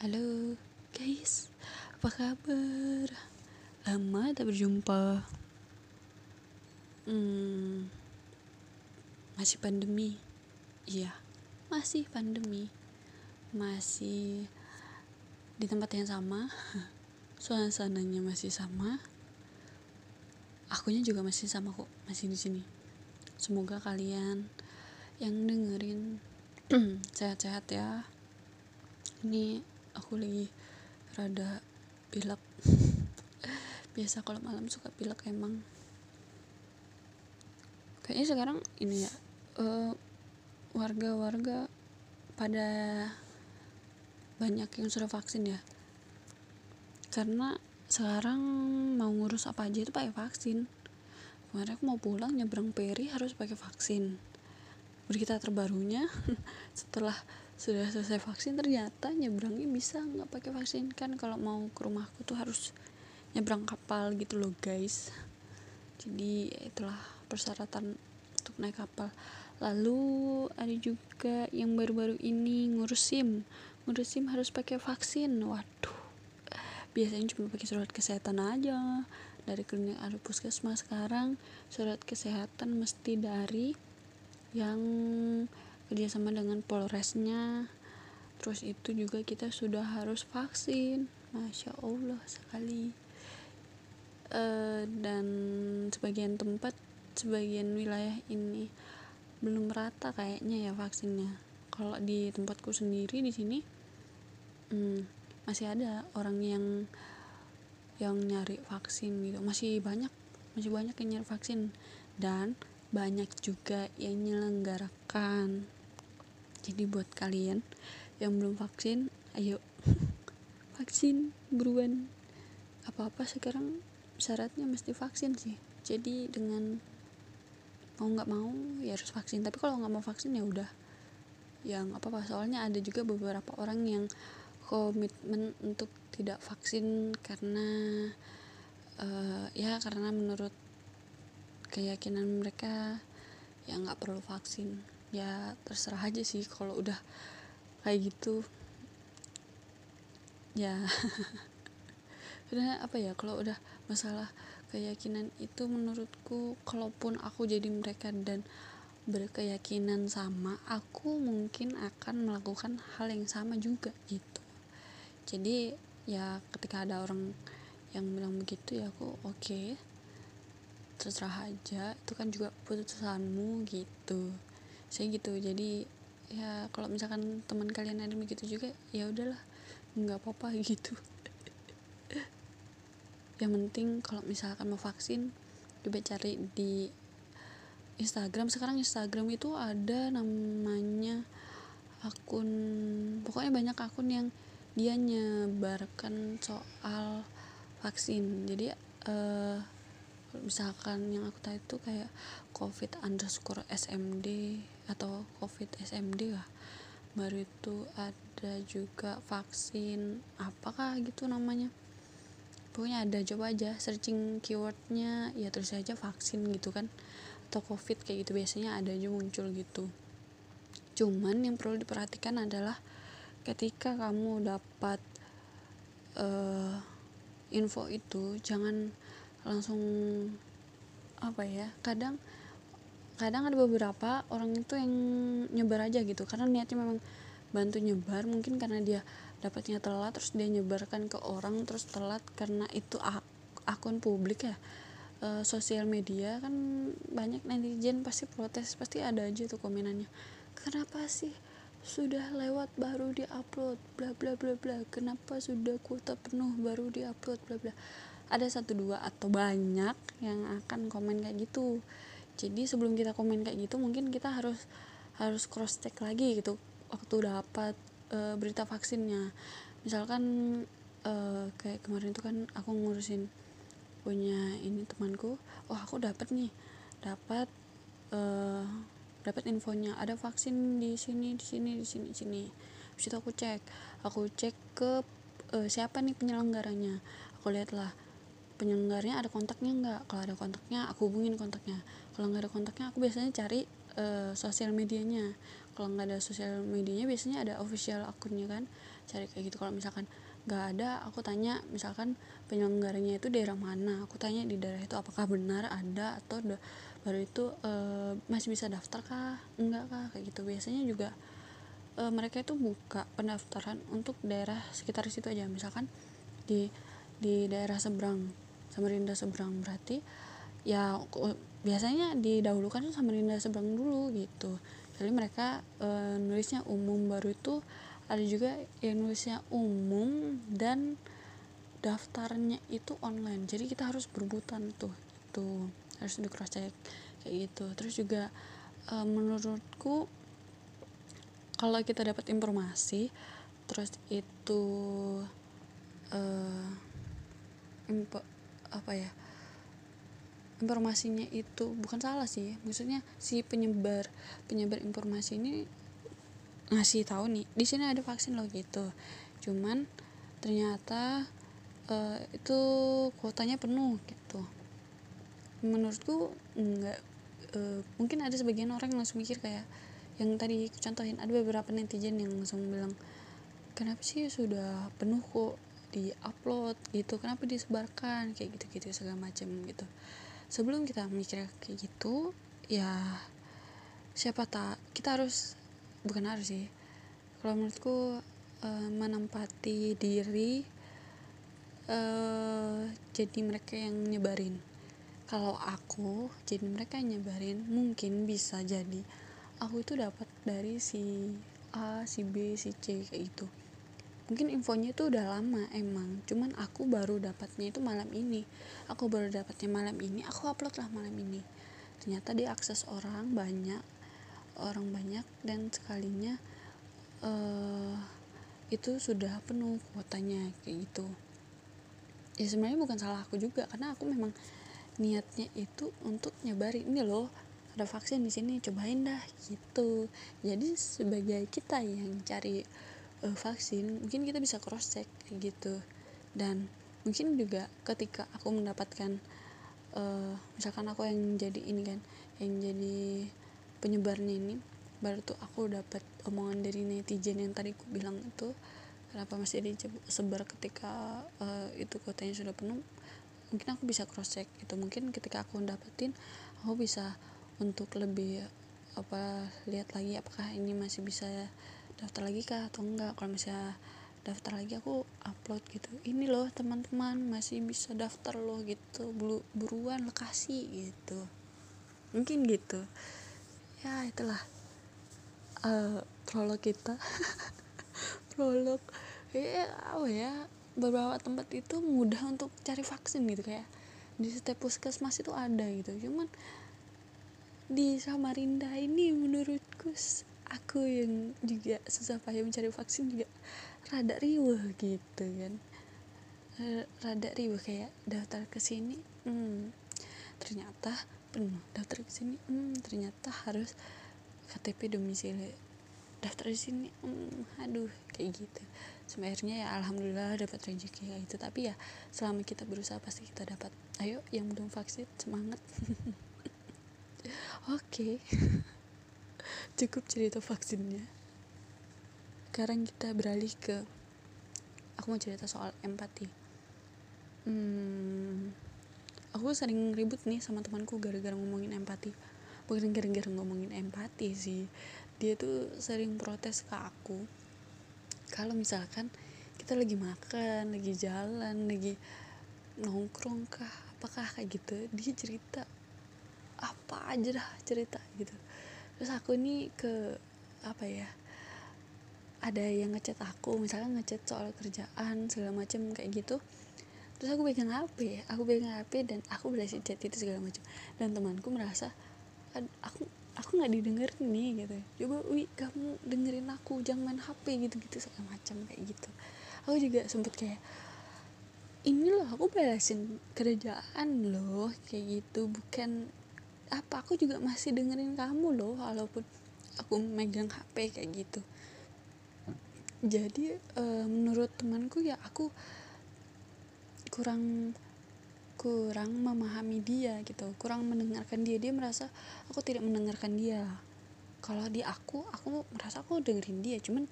Halo guys, apa kabar? Lama tak berjumpa. Hmm, masih pandemi. Iya, masih pandemi. Masih di tempat yang sama. Suasananya masih sama. Akunya juga masih sama kok, masih di sini. Semoga kalian yang dengerin sehat-sehat ya. Ini aku lagi rada pilek. Biasa kalau malam suka pilek emang. Kayaknya sekarang ini ya warga warga-warga pada banyak yang sudah vaksin ya. Karena sekarang mau ngurus apa aja itu pakai vaksin. Kemarin aku mau pulang nyebrang peri harus pakai vaksin berita terbarunya. Setelah sudah selesai vaksin ternyata nyebrangnya bisa nggak pakai vaksin. Kan kalau mau ke rumahku tuh harus nyebrang kapal gitu loh guys. Jadi itulah persyaratan untuk naik kapal. Lalu ada juga yang baru-baru ini ngurus SIM. Ngurus SIM harus pakai vaksin. Waduh. Biasanya cuma pakai surat kesehatan aja. Dari klinik ada puskesmas sekarang surat kesehatan mesti dari yang kerjasama dengan Polresnya. Terus itu juga kita sudah harus vaksin. Masya allah sekali. Uh, dan sebagian tempat sebagian wilayah ini belum rata kayaknya ya vaksinnya. Kalau di tempatku sendiri di sini hmm, masih ada orang yang yang nyari vaksin gitu. Masih banyak masih banyak yang nyari vaksin. Dan banyak juga yang menyelenggarakan jadi buat kalian yang belum vaksin ayo vaksin buruan. Apa-apa sekarang syaratnya mesti vaksin sih. Jadi dengan mau nggak mau ya harus vaksin. Tapi kalau nggak mau vaksin ya udah. Yang apa apa soalnya ada juga beberapa orang yang komitmen untuk tidak vaksin karena uh, ya karena menurut keyakinan mereka ya nggak perlu vaksin. Ya terserah aja sih kalau udah kayak gitu. Ya. Udah apa ya kalau udah masalah keyakinan itu menurutku kalaupun aku jadi mereka dan berkeyakinan sama aku mungkin akan melakukan hal yang sama juga gitu. Jadi ya ketika ada orang yang bilang begitu ya aku oke. okay, terserah aja itu kan juga putusanmu gitu. Saya gitu jadi ya kalau misalkan teman kalian ada begitu juga ya udahlah nggak apa-apa gitu. Yang penting kalau misalkan mau vaksin coba cari di Instagram. Sekarang Instagram itu ada namanya akun pokoknya banyak akun yang dia nyebarkan soal vaksin. Jadi uh, misalkan yang aku tahu itu kayak covid underscore smd atau covid smd lah. Baru itu ada juga vaksin apakah gitu namanya? Pokoknya ada coba aja searching keywordnya ya terus aja vaksin gitu kan atau covid kayak gitu biasanya ada aja muncul gitu. Cuman yang perlu diperhatikan adalah ketika kamu dapat uh, info itu jangan langsung apa ya kadang kadang ada beberapa orang itu yang nyebar aja gitu. Karena niatnya memang bantu nyebar mungkin karena dia dapatnya telat terus dia nyebarkan ke orang terus telat karena itu ak akun publik ya. E, sosial media kan banyak netizen pasti protes pasti ada aja tuh komenannya. Kenapa sih sudah lewat baru diupload? Bla bla bla bla. Kenapa sudah kuota penuh baru diupload? Bla bla ada satu dua atau banyak yang akan komen kayak gitu. Jadi sebelum kita komen kayak gitu mungkin kita harus harus cross check lagi gitu waktu dapat e, berita vaksinnya. Misalkan e, kayak kemarin itu kan aku ngurusin punya ini temanku oh aku dapat nih dapat e, dapat infonya ada vaksin di sini di sini di sini di sini. Habis aku cek aku cek ke e, siapa nih penyelenggaranya. Aku lihatlah penyelenggaranya ada kontaknya nggak? Kalau ada kontaknya aku hubungin kontaknya. Kalau nggak ada kontaknya aku biasanya cari uh, sosial medianya. Kalau nggak ada sosial medianya biasanya ada official akunnya kan? Cari kayak gitu. Kalau misalkan nggak ada aku tanya misalkan penyelenggaranya itu daerah mana? Aku tanya di daerah itu apakah benar ada atau udah baru itu e, masih bisa daftar kah? Enggak kah? Kayak gitu. Biasanya juga e, mereka itu buka pendaftaran untuk daerah sekitar situ aja. Misalkan di di daerah seberang Samarinda seberang berarti ya biasanya didahulukan Samarinda seberang dulu gitu. Jadi mereka e, nulisnya umum baru itu ada juga yang nulisnya umum dan daftarnya itu online. Jadi kita harus berebutan tuh itu harus di cross check kayak gitu. Terus juga e, menurutku kalau kita dapat informasi terus itu e, info apa ya informasinya itu bukan salah sih. Maksudnya si penyebar penyebar informasi ini ngasih tahu nih di sini ada vaksin loh gitu. Cuman ternyata uh, itu kuotanya penuh gitu. Menurutku enggak uh, mungkin ada sebagian orang yang langsung mikir kayak yang tadi contohin ada beberapa netizen yang langsung bilang kenapa sih sudah penuh kok di upload gitu kenapa disebarkan kayak gitu gitu segala macam gitu. Sebelum kita mikir kayak gitu ya siapa tak kita harus bukan harus sih kalau menurutku uh, menempati diri uh, jadi mereka yang nyebarin. Kalau aku jadi mereka yang nyebarin mungkin bisa jadi aku itu dapat dari si A si B si C kayak gitu mungkin infonya itu udah lama emang. Cuman aku baru dapatnya itu malam ini. Aku baru dapatnya malam ini. Aku upload lah malam ini. Ternyata diakses orang banyak orang banyak dan sekalinya uh, itu sudah penuh kuotanya kayak gitu. Ya sebenarnya bukan salah aku juga karena aku memang niatnya itu untuk nyebarin. Ini loh ada vaksin di sini cobain dah gitu. Jadi sebagai kita yang cari uh, vaksin mungkin kita bisa cross check gitu. Dan mungkin juga ketika aku mendapatkan uh, misalkan aku yang jadi ini kan yang jadi penyebarnya ini baru tuh aku dapat omongan dari netizen yang tadi aku bilang itu kenapa masih disebar ketika uh, itu kotanya sudah penuh mungkin aku bisa cross check itu mungkin ketika aku dapetin aku bisa untuk lebih apa lihat lagi apakah ini masih bisa daftar lagi kah atau enggak? Kalau misalnya daftar lagi aku upload gitu. Ini loh teman-teman masih bisa daftar loh gitu. Buruan lokasi gitu. Mungkin gitu. Ya itulah uh, prolog kita. Prolog. Ya apa ya beberapa tempat itu mudah untuk cari vaksin gitu kayak di setiap puskesmas itu ada gitu. Cuman di Samarinda ini menurutku aku yang juga susah payah mencari vaksin juga rada riweh gitu kan. Rada riweh kayak daftar ke sini hmm, ternyata penuh daftar ke sini hmm, ternyata harus KTP domisili daftar di sini hmm, aduh kayak gitu. Sebenarnya ya alhamdulillah dapat rezeki kayak itu. Tapi ya selama kita berusaha pasti kita dapat. Ayo yang belum vaksin semangat. Oke. okay. cukup cerita vaksinnya. Sekarang kita beralih ke aku mau cerita soal empati. Hmm, aku sering ribut nih sama temanku gara-gara ngomongin empati. Bukan gara-gara ngomongin empati sih. Dia tuh sering protes ke aku. Kalau misalkan kita lagi makan lagi jalan lagi nongkrong kah apakah kayak gitu dia cerita apa aja dah cerita gitu terus aku ini ke apa ya ada yang ngechat aku misalnya ngechat soal kerjaan segala macam kayak gitu. Terus aku pegang HP aku pegang HP dan aku belajar chat itu segala macam dan temanku merasa aku aku nggak didengar nih gitu. Coba wi kamu dengerin aku jangan main HP gitu gitu segala macam kayak gitu. Aku juga sempet kayak ini loh aku belasin kerjaan loh kayak gitu. Bukan apa aku juga masih dengerin kamu loh walaupun aku megang HP kayak gitu. Jadi e, menurut temanku ya aku kurang kurang memahami dia gitu. Kurang mendengarkan dia. Dia merasa aku tidak mendengarkan dia. Kalau di aku aku merasa aku dengerin dia. Cuman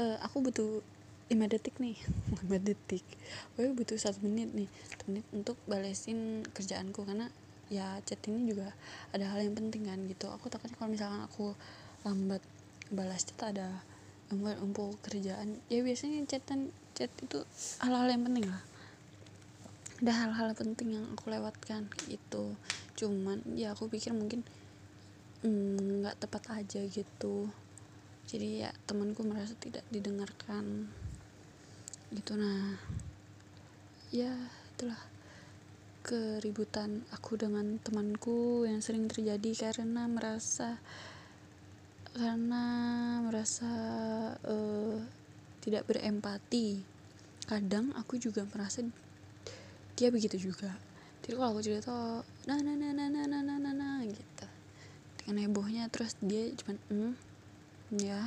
uh, aku butuh 5 detik nih. 5 detik. Gue butuh satu menit nih menit untuk balesin kerjaanku. Karena ya chat ini juga ada hal yang penting kan gitu. Aku takutnya kalau misalkan aku lambat balas chat ada umpul kerjaan ya biasanya chatan chat itu hal-hal yang penting lah. Ada hal-hal penting yang aku lewatkan gitu. Cuman ya aku pikir mungkin mm, nggak mm, tepat aja gitu. Jadi ya temanku merasa tidak didengarkan. Gitu nah ya itulah keributan aku dengan temanku yang sering terjadi karena merasa karena merasa uh, tidak berempati. Kadang aku juga merasa dia begitu juga. Jadi kalau aku cerita nah nah nah nah nah nah nah nah, nah gitu. Dengan hebohnya terus dia cuman hmm ya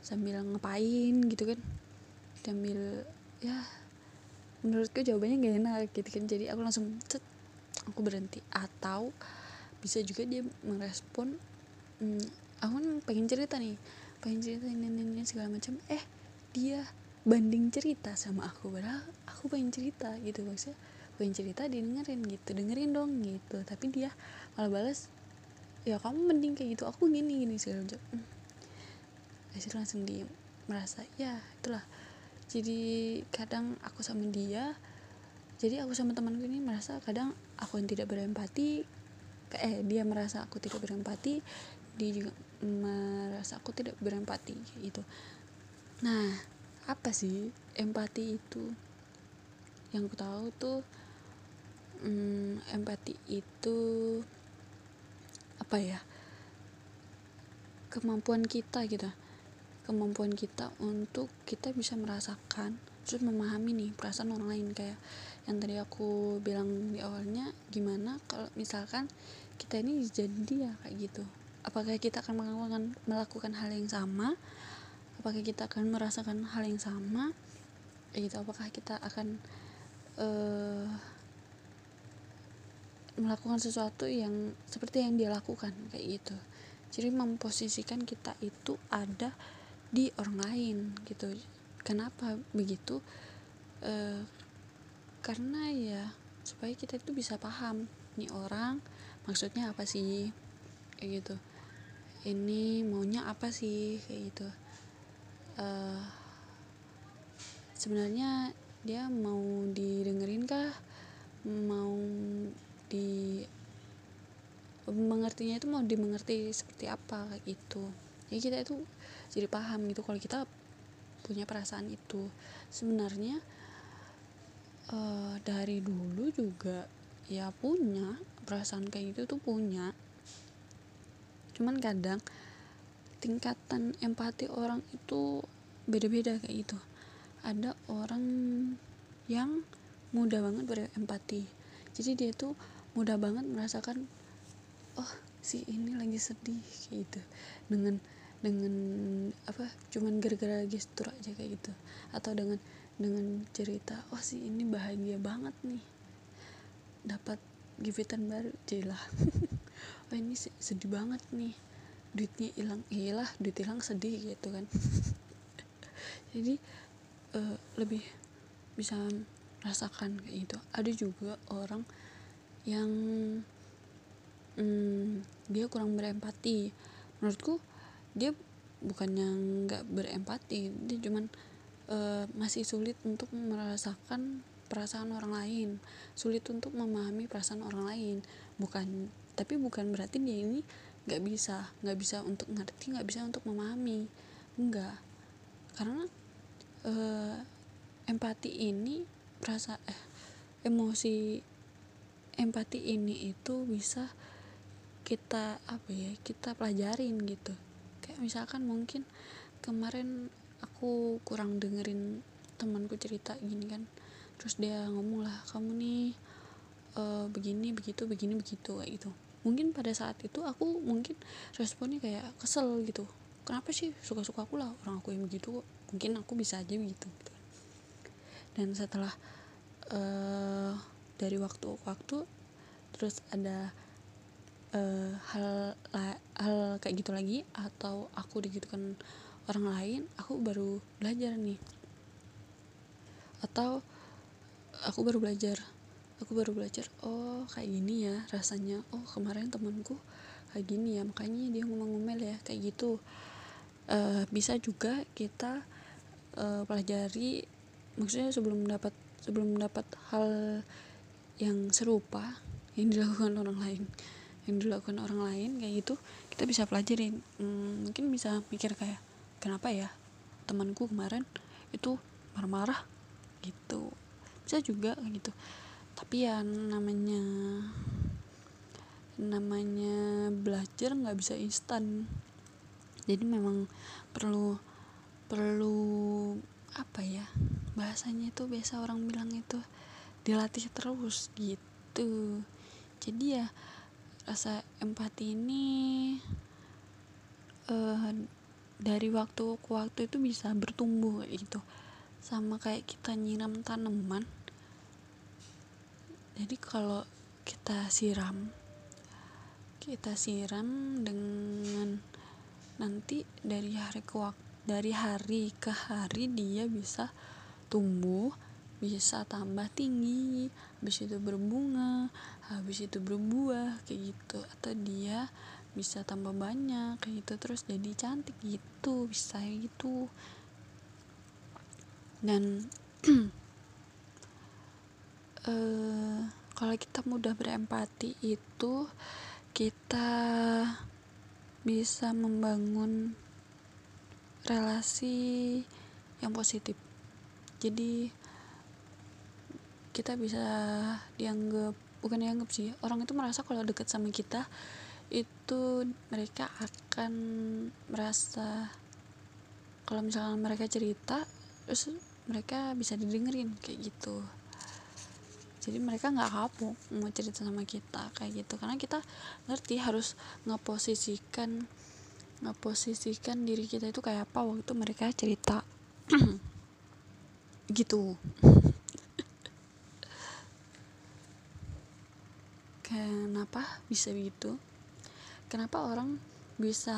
sambil ngapain gitu kan. Sambil ya menurutku jawabannya gak enak gitu kan. Jadi aku langsung cet aku berhenti. Atau bisa juga dia merespon hmm, aku kan pengen cerita nih pengen cerita ini, ini, ini segala macam. Eh dia banding cerita sama aku padahal aku pengen cerita gitu. Maksudnya pengen cerita dia dengerin gitu. Dengerin dong gitu. Tapi dia malah balas ya kamu mending kayak gitu aku gini gini segala macam. Hmm. Langsung diem merasa ya itulah jadi kadang aku sama dia jadi aku sama temanku ini merasa kadang aku yang tidak berempati eh dia merasa aku tidak berempati dia juga merasa aku tidak berempati gitu. Nah apa sih empati itu? Yang aku tahu tuh hmm, empati itu apa ya? Kemampuan kita gitu kemampuan kita untuk kita bisa merasakan terus memahami nih perasaan orang lain. Kayak yang tadi aku bilang di awalnya gimana kalau misalkan kita ini jadi dia kayak gitu. Apakah kita akan melakukan melakukan hal yang sama? Apakah kita akan merasakan hal yang sama? Ya gitu. Apakah kita akan uh, melakukan sesuatu yang seperti yang dia lakukan kayak gitu. Jadi memposisikan kita itu ada di orang lain gitu. Kenapa begitu? Uh, karena ya supaya kita itu bisa paham nih orang maksudnya apa sih? Kayak gitu. Ini maunya apa sih? Kayak gitu. Uh, sebenarnya dia mau didengerin kah? Mau di mengertinya itu mau dimengerti seperti apa kayak gitu. Jadi kita itu jadi paham gitu kalau kita punya perasaan itu. Sebenarnya uh, dari dulu juga ya punya perasaan kayak gitu tuh punya. Cuman kadang tingkatan empati orang itu beda-beda kayak gitu. Ada orang yang mudah banget berempati. Jadi dia tuh mudah banget merasakan oh si ini lagi sedih kayak gitu. Dengan dengan apa cuman gara-gara gestur aja kayak gitu. Atau dengan dengan cerita oh si ini bahagia banget nih dapat givetan baru. Jelah oh ini sedih banget nih duitnya hilang. Iyalah duit hilang sedih gitu kan. Jadi uh, lebih bisa rasakan kayak gitu. Ada juga orang yang hmm, dia kurang berempati. Menurutku dia bukannya nggak berempati dia cuman uh, masih sulit untuk merasakan perasaan orang lain sulit untuk memahami perasaan orang lain. Bukan tapi bukan berarti dia ini nggak bisa nggak bisa untuk ngerti nggak bisa untuk memahami. Enggak karena uh, empati ini perasa eh emosi empati ini itu bisa kita apa ya kita pelajarin gitu kayak misalkan mungkin kemarin aku kurang dengerin temanku cerita gini kan. Terus dia ngomong lah kamu nih uh, begini begitu begini begitu kayak gitu. Mungkin pada saat itu aku mungkin responnya kayak kesel gitu. Kenapa sih suka-suka aku lah orang aku yang begitu mungkin aku bisa aja begitu gitu. dan setelah uh, dari waktu ke waktu terus ada uh, hal hal kayak gitu lagi atau aku digitukan orang lain aku baru belajar nih. Atau aku baru belajar aku baru belajar oh kayak gini ya rasanya. Oh kemarin temanku kayak gini ya makanya dia ngomong-ngomel ya kayak gitu. Uh, bisa juga kita uh, pelajari maksudnya sebelum dapat sebelum dapat hal yang serupa yang dilakukan orang lain yang dilakukan orang lain kayak gitu kita bisa pelajarin. Hmm, mungkin bisa mikir kayak kenapa ya temanku kemarin itu marah-marah? Gitu. Bisa juga gitu. Tapi ya namanya namanya belajar nggak bisa instan. Jadi memang perlu perlu apa ya bahasanya itu biasa orang bilang itu dilatih terus gitu. Jadi ya rasa empati ini uh, dari waktu ke waktu itu bisa bertumbuh gitu. Sama kayak kita nyiram tanaman. Jadi kalau kita siram kita siram dengan nanti dari hari ke waktu dari hari ke hari dia bisa tumbuh bisa tambah tinggi habis itu berbunga habis itu berbuah kayak gitu. Atau dia bisa tambah banyak kayak gitu. Terus jadi cantik gitu bisa gitu. Dan uh, kalau kita mudah berempati itu kita bisa membangun relasi yang positif. Jadi kita bisa dianggap bukan dianggap sih orang itu merasa kalau deket sama kita itu mereka akan merasa kalau misalnya mereka cerita terus mereka bisa didengerin kayak gitu. Jadi mereka nggak kapok mau cerita sama kita kayak gitu. Karena kita ngerti harus ngeposisikan ngeposisikan diri kita itu kayak apa waktu mereka cerita. Gitu kenapa bisa begitu? Kenapa orang bisa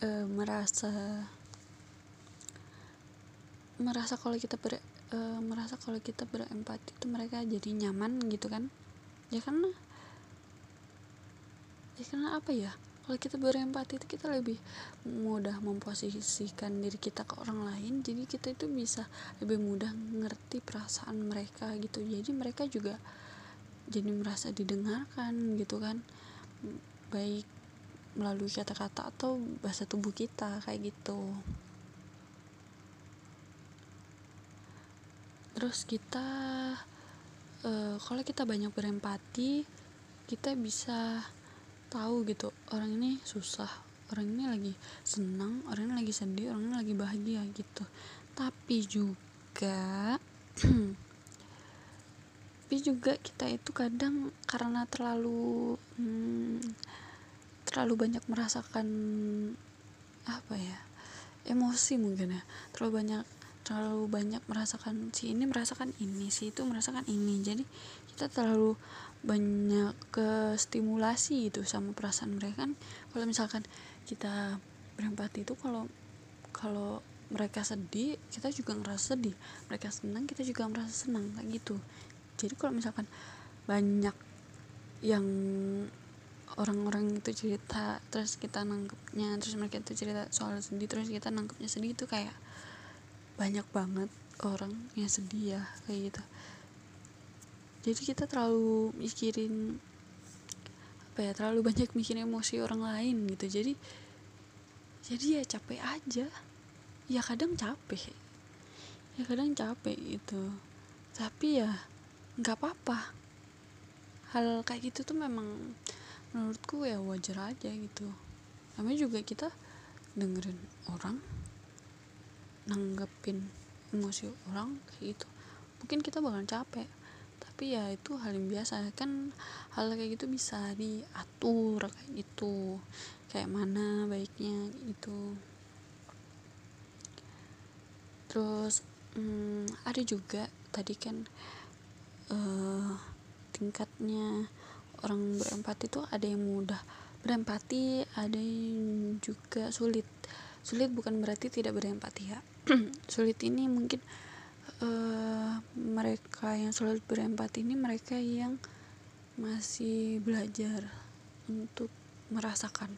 uh, merasa merasa kalau kita ber uh, merasa kalau kita berempati itu mereka jadi nyaman gitu kan? Ya karena ya karena apa ya? Kalau kita berempati itu kita lebih mudah memposisikan diri kita ke orang lain jadi kita itu bisa lebih mudah ngerti perasaan mereka gitu. Jadi mereka juga jadi merasa didengarkan gitu kan. Baik melalui kata-kata atau bahasa tubuh kita kayak gitu. Terus kita uh, kalau kita banyak berempati kita bisa tahu gitu orang ini susah orang ini lagi senang orang ini lagi sedih orang ini lagi bahagia gitu. Tapi juga tapi juga kita itu kadang karena terlalu hmm, terlalu banyak merasakan apa ya emosi mungkin ya. Terlalu banyak terlalu banyak merasakan si ini merasakan ini si itu merasakan ini. Jadi kita terlalu banyak ke stimulasi gitu sama perasaan mereka kan. Kalau misalkan kita berempati itu kalau kalau mereka sedih kita juga ngerasa sedih. Mereka senang kita juga merasa senang kayak gitu jadi kalau misalkan banyak yang orang-orang itu cerita terus kita nangkepnya terus mereka itu cerita soal sedih terus kita nangkepnya sedih itu kayak banyak banget orang yang sedih ya kayak gitu. Jadi kita terlalu mikirin apa ya terlalu banyak mikirin emosi orang lain gitu. Jadi jadi ya capek aja. Ya kadang capek. Ya kadang capek gitu. Tapi ya nggak apa-apa. Hal kayak gitu tuh memang menurutku ya wajar aja gitu. Namanya juga kita dengerin orang nanggepin emosi orang kayak gitu. Mungkin kita bakal capek tapi ya itu hal yang biasa. Kan hal kayak gitu bisa diatur kayak gitu. Kayak mana baiknya itu terus hmm, ada juga tadi kan uh, tingkatnya orang berempati tuh ada yang mudah. Berempati ada yang juga sulit. Sulit bukan berarti tidak berempati ya. Sulit ini mungkin uh, mereka yang sulit berempati ini mereka yang masih belajar untuk merasakan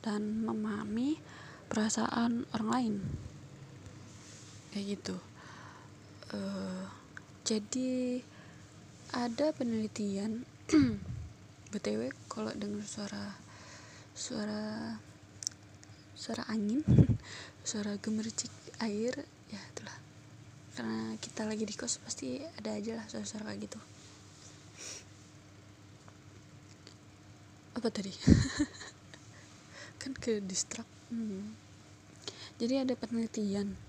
dan memahami perasaan orang lain. Kayak gitu. Uh, jadi ada penelitian btw kalau dengar suara suara suara angin suara gemercik air ya itulah. Karena kita lagi di kos pasti ada aja lah suara-suara kayak gitu. Apa tadi? Kan ke distrak hmm. jadi ada penelitian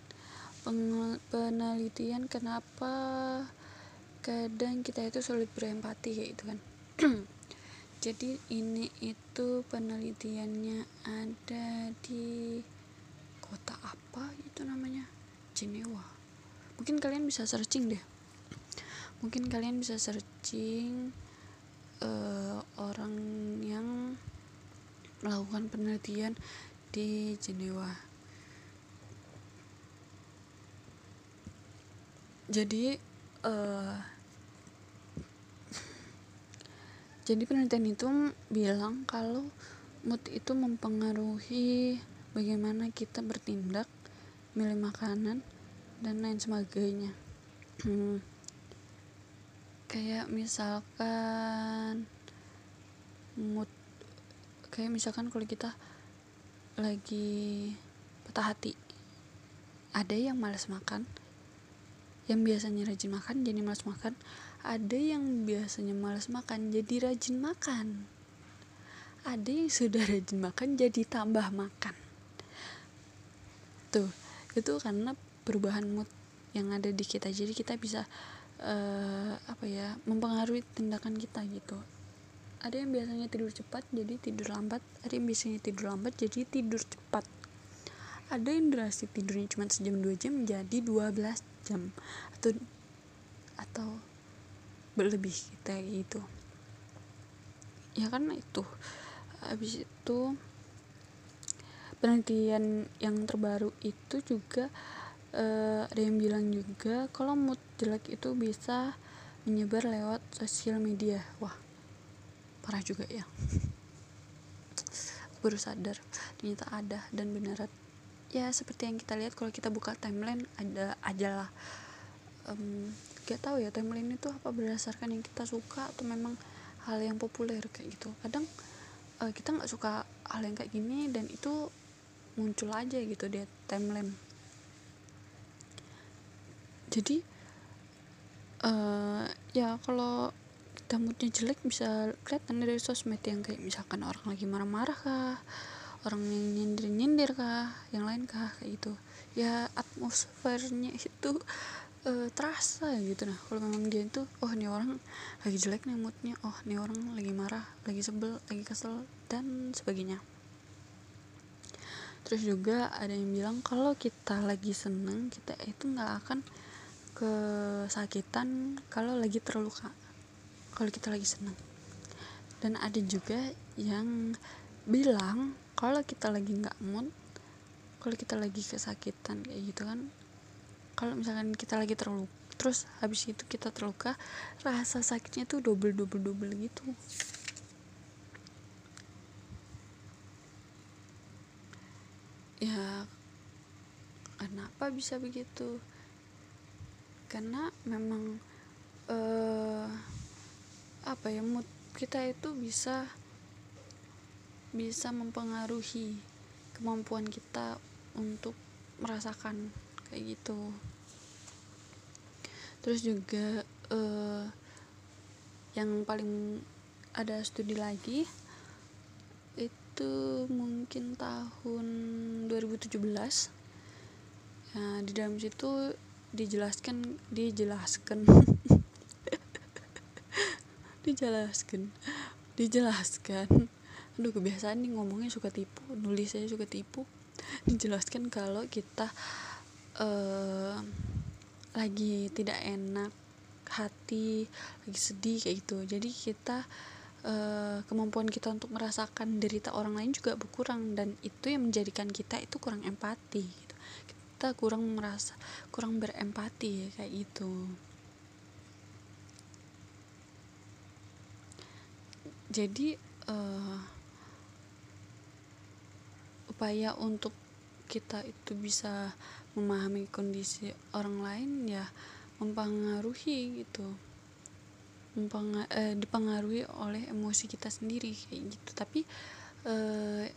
penelitian kenapa kadang kita itu sulit berempati kayak gitu kan? Jadi ini itu penelitiannya ada di kota apa itu namanya? Jenewa. Mungkin kalian bisa searching deh. Mungkin kalian bisa searching uh, orang yang melakukan penelitian di Jenewa jadi uh, jadi penelitian itu bilang kalau mood itu mempengaruhi bagaimana kita bertindak milih makanan dan lain sebagainya hmm. kayak misalkan mood kayak misalkan kalau kita lagi patah hati ada yang malas makan yang biasanya rajin makan jadi malas makan. Ada yang biasanya malas makan jadi rajin makan. Ada yang sudah rajin makan jadi tambah makan. Tuh itu karena perubahan mood yang ada di kita. Jadi kita bisa uh, apa ya mempengaruhi tindakan kita gitu. Ada yang biasanya tidur cepat jadi tidur lambat ada yang biasanya tidur lambat jadi tidur cepat ada yang durasi tidurnya cuma sejam dua jam jadi 12 jam. Atau atau berlebih kita gitu. Ya kan itu. Habis itu penelitian yang terbaru itu juga uh, ada yang bilang juga kalau mood jelek itu bisa menyebar lewat sosial media. Wah parah juga ya. Baru sadar ternyata ada dan benar ya seperti yang kita lihat kalau kita buka timeline ada aja lah um, gak tahu ya timeline itu apa berdasarkan yang kita suka atau memang hal yang populer kayak gitu. Kadang uh, kita nggak suka hal yang kayak gini dan itu muncul aja gitu di timeline. Jadi uh, ya kalau kita moodnya jelek bisa kelihatan dari sosmed yang kayak misalkan orang lagi marah-marah kah orang yang nyindir-nyindir kah yang lain kah kayak gitu. Ya atmosfernya itu uh, terasa gitu. Nah kalau memang dia itu oh ini orang lagi jelek nih moodnya oh ini orang lagi marah lagi sebel lagi kesel dan sebagainya. Terus juga ada yang bilang kalau kita lagi seneng kita itu nggak akan kesakitan kalau lagi terluka kalau kita lagi seneng. Dan ada juga yang bilang kalau kita lagi nggak mood kalau kita lagi kesakitan kayak gitu kan kalau misalkan kita lagi terluka terus habis itu kita terluka rasa sakitnya tuh double double double gitu. Ya kenapa bisa begitu? Karena memang uh, apa ya mood kita itu bisa bisa mempengaruhi kemampuan kita untuk merasakan kayak gitu. Terus juga uh, yang paling ada studi lagi itu mungkin tahun 2017 ya, di dalam situ dijelaskan dijelaskan. Dijelaskan. Dijelaskan aduh kebiasaan nih ngomongnya suka tipu nulis saya suka tipu. Dijelaskan kalau kita uh, lagi tidak enak hati lagi sedih kayak gitu. Jadi kita uh, kemampuan kita untuk merasakan derita orang lain juga berkurang dan itu yang menjadikan kita itu kurang empati gitu. kita kurang merasa kurang berempati kayak gitu. Jadi uh, upaya untuk kita itu bisa memahami kondisi orang lain ya mempengaruhi gitu. Eh, dipengaruhi oleh emosi kita sendiri kayak gitu. Tapi eh,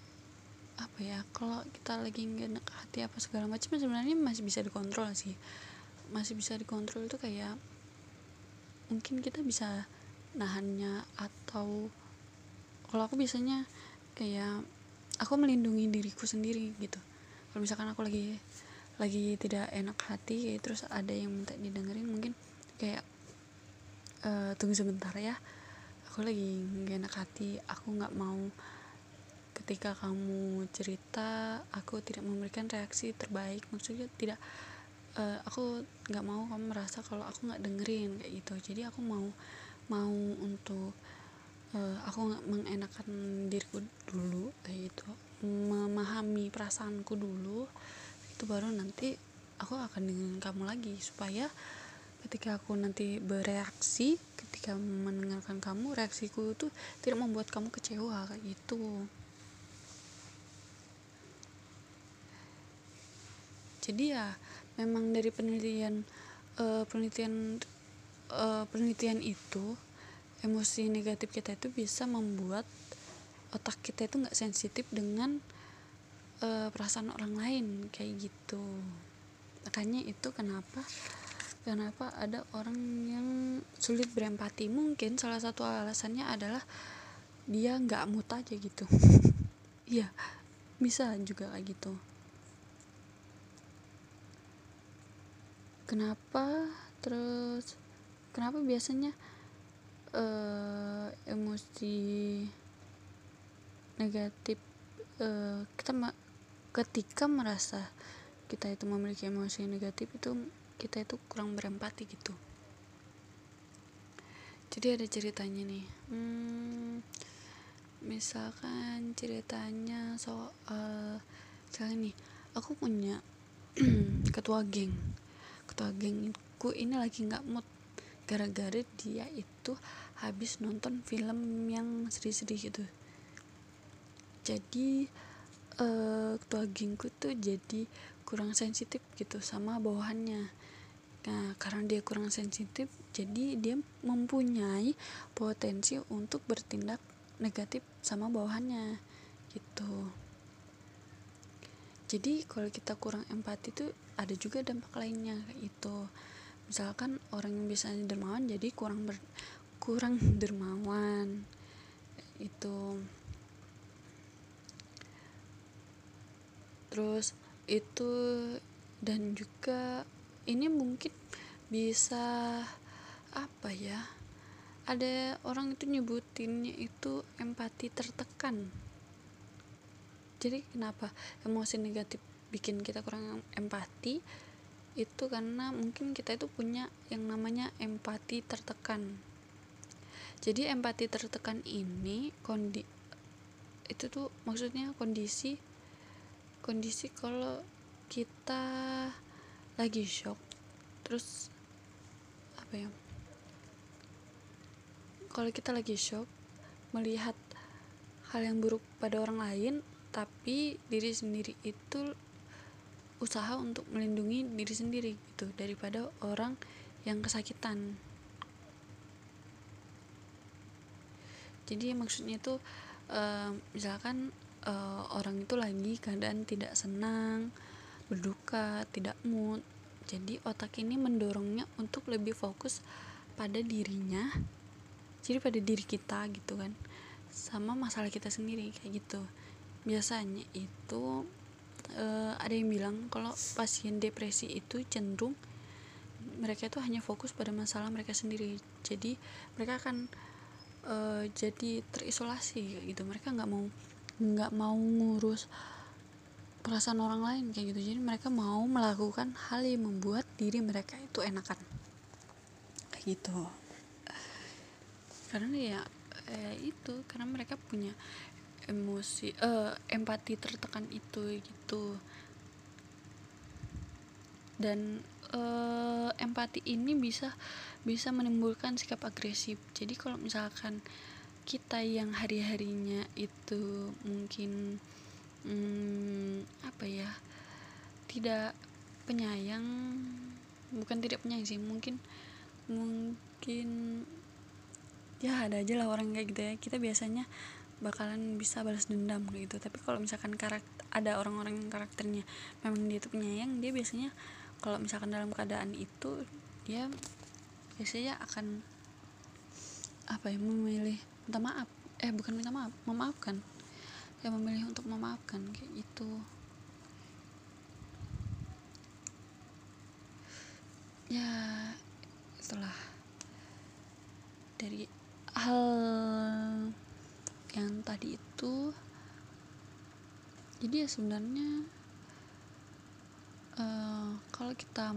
apa ya kalau kita lagi nggak enak hati apa segala macam sebenarnya masih bisa dikontrol sih. Masih bisa dikontrol itu kayak mungkin kita bisa nahannya atau kalau aku biasanya kayak aku melindungi diriku sendiri gitu. Kalau misalkan aku lagi lagi tidak enak hati terus ada yang minta didengerin mungkin kayak e, tunggu sebentar ya aku lagi gak enak hati aku nggak mau ketika kamu cerita aku tidak memberikan reaksi terbaik maksudnya tidak uh, aku nggak mau kamu merasa kalau aku nggak dengerin kayak gitu. Jadi aku mau mau untuk uh, aku mengenakan diriku dulu kayak gitu. Memahami perasaanku dulu itu baru nanti aku akan dengan kamu lagi supaya ketika aku nanti bereaksi ketika mendengarkan kamu reaksiku itu tidak membuat kamu kecewa kayak gitu. Jadi ya memang dari penelitian uh, penelitian uh, penelitian itu emosi negatif kita itu bisa membuat otak kita itu nggak sensitif dengan uh, perasaan orang lain kayak gitu. Makanya itu kenapa kenapa ada orang yang sulit berempati. Mungkin salah satu alasannya adalah dia nggak mood aja gitu. Iya bisa juga kayak gitu. Kenapa? Terus kenapa biasanya uh, emosi negatif uh, kita ketika merasa kita itu memiliki emosi negatif itu kita itu kurang berempati gitu. Jadi ada ceritanya nih hmm, misalkan ceritanya soal misalnya nih aku punya ketua geng. Ketua gengku ini lagi nggak mood gara-gara dia itu habis nonton film yang sedih-sedih gitu. Jadi uh, ketua gengku tuh jadi kurang sensitif gitu sama bawahannya. Nah karena dia kurang sensitif jadi dia mempunyai potensi untuk bertindak negatif sama bawahannya gitu. Jadi kalau kita kurang empati tuh ada juga dampak lainnya itu misalkan orang yang biasanya dermawan jadi kurang ber, kurang dermawan. Itu. Terus itu dan juga ini mungkin bisa apa ya ada orang itu nyebutinnya itu empati tertekan. Jadi kenapa? Emosi negatif bikin kita kurang empati itu karena mungkin kita itu punya yang namanya empati tertekan. Jadi empati tertekan ini kondi itu tuh maksudnya kondisi kondisi kalau kita lagi shock terus apa ya kalau kita lagi shock melihat hal yang buruk pada orang lain tapi diri sendiri itu usaha untuk melindungi diri sendiri gitu daripada orang yang kesakitan. Jadi maksudnya itu uh, misalkan uh, orang itu lagi keadaan tidak senang berduka tidak mood jadi otak ini mendorongnya untuk lebih fokus pada dirinya jadi pada diri kita gitu kan sama masalah kita sendiri kayak gitu. Biasanya itu uh, ada yang bilang kalau pasien depresi itu cenderung mereka itu hanya fokus pada masalah mereka sendiri. Jadi mereka akan uh, jadi terisolasi gitu. Mereka nggak mau nggak mau ngurus perasaan orang lain kayak gitu. Jadi mereka mau melakukan hal yang membuat diri mereka itu enakan. Kayak gitu. Karena ya eh, itu karena mereka punya emosi eh, empati tertekan itu gitu. Dan eh, empati ini bisa bisa menimbulkan sikap agresif. Jadi kalau misalkan kita yang hari harinya itu mungkin hmm, apa ya tidak penyayang bukan tidak penyayang sih mungkin mungkin ya ada aja lah orang kayak gitu ya. Kita biasanya bakalan bisa balas dendam gitu. Tapi kalau misalkan karakter ada orang-orang yang karakternya memang dia itu penyayang dia biasanya kalau misalkan dalam keadaan itu dia biasanya akan apa ya memilih minta maaf. Eh bukan minta maaf memaafkan. Ya memilih untuk memaafkan kayak gitu. Ya itulah. Dari hal yang tadi itu. Jadi ya sebenarnya uh, kalau kita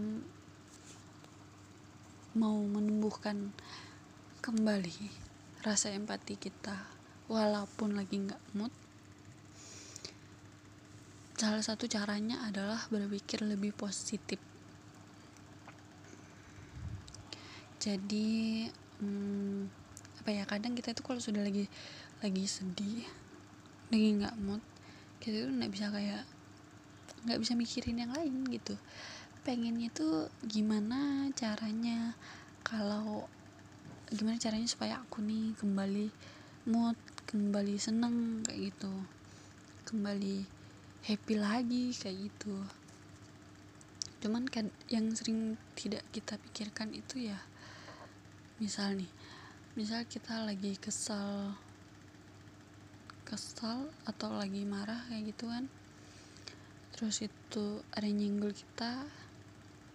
mau menumbuhkan kembali rasa empati kita walaupun lagi nggak mood salah satu caranya adalah berpikir lebih positif. Jadi hmm, apa ya kadang kita itu kalau sudah lagi lagi sedih lagi nggak mood kita tuh nggak bisa kayak nggak bisa mikirin yang lain gitu. Pengennya tuh gimana caranya kalau gimana caranya supaya aku nih kembali mood kembali seneng kayak gitu. Kembali happy lagi kayak gitu. Cuman kan yang sering tidak kita pikirkan itu ya misal nih misal kita lagi kesal kesal atau lagi marah kayak gitu kan. Terus itu ada yang nyenggol kita.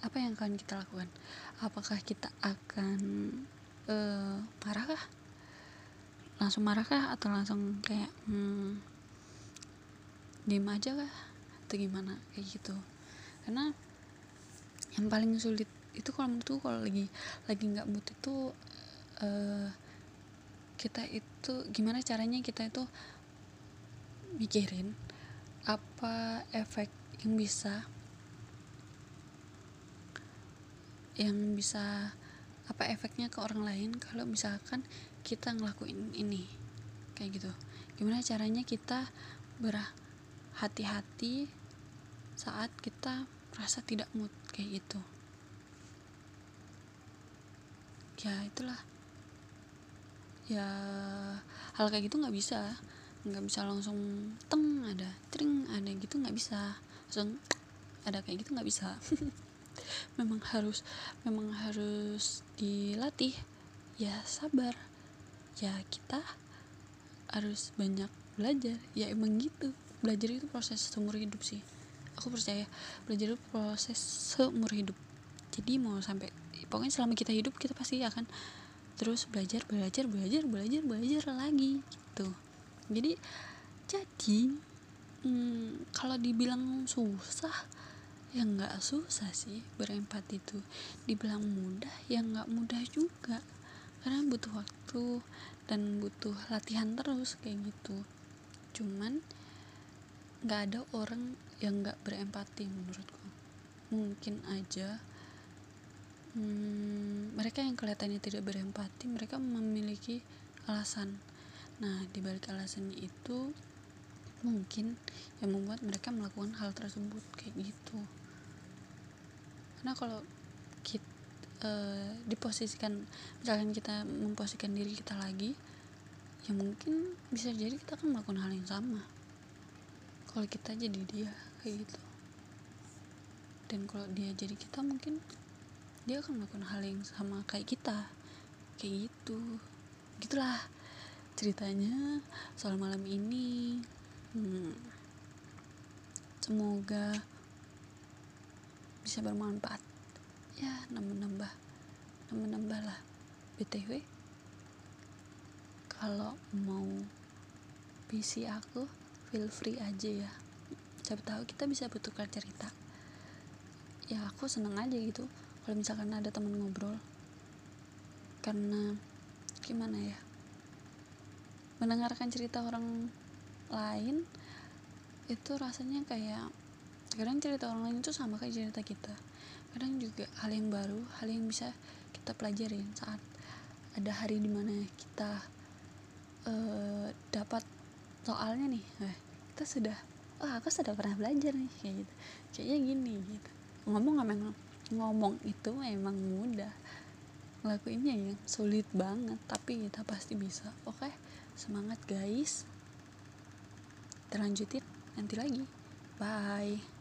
Apa yang akan kita lakukan? Apakah kita akan uh, marah kah langsung marah kah atau langsung kayak hmm, diem aja kah? Atau gimana? Kayak gitu. Karena yang paling sulit itu kalau menurutku kalau lagi lagi nggak mood itu uh, kita itu gimana caranya kita itu mikirin apa efek yang bisa yang bisa apa efeknya ke orang lain kalau misalkan kita ngelakuin ini kayak gitu. Gimana caranya kita berhati-hati saat kita merasa tidak mood kayak gitu. Ya itulah. Ya hal kayak gitu nggak bisa nggak bisa langsung teng ada tring ada gitu nggak bisa. Langsung ada kayak gitu nggak bisa. Memang harus memang harus dilatih. Ya sabar. Ya kita harus banyak belajar. Ya emang gitu. Belajar itu proses seumur hidup sih. Aku percaya belajar itu proses seumur hidup. Jadi mau sampai pokoknya selama kita hidup kita pasti akan terus belajar belajar belajar belajar belajar lagi gitu jadi jadi hmm, kalau dibilang susah ya nggak susah sih berempati itu. Dibilang mudah ya nggak mudah juga. Karena butuh waktu dan butuh latihan terus kayak gitu. Cuman nggak ada orang yang nggak berempati menurutku. Mungkin aja hmm, mereka yang kelihatannya tidak berempati mereka memiliki alasan nah di balik alasannya itu mungkin yang membuat mereka melakukan hal tersebut kayak gitu. Karena kalau kita uh, diposisikan misalkan kita memposisikan diri kita lagi ya mungkin bisa jadi kita akan melakukan hal yang sama. Kalau kita jadi dia kayak gitu. Dan kalau dia jadi kita mungkin dia akan melakukan hal yang sama kayak kita. Kayak gitu. Gitulah ceritanya soal malam ini. Hmm, semoga bisa bermanfaat. Ya nambah-nambah nambah-nambah lah btw kalau mau PC aku feel free aja ya. Siapa tahu kita bisa bertukar cerita. Ya aku seneng aja gitu kalau misalkan ada teman ngobrol. Karena gimana ya mendengarkan cerita orang lain itu rasanya kayak kadang cerita orang lain itu sama kayak cerita kita. Kadang juga hal yang baru hal yang bisa kita pelajarin saat ada hari di mana kita uh, dapat soalnya nih eh, kita sudah wah aku sudah pernah belajar nih kayak gitu. Kayaknya gini gitu. Ngomong memang ngomong itu memang mudah. Ngelakuinnya yang sulit banget tapi kita pasti bisa oke semangat guys. Terlanjutin nanti lagi. Bye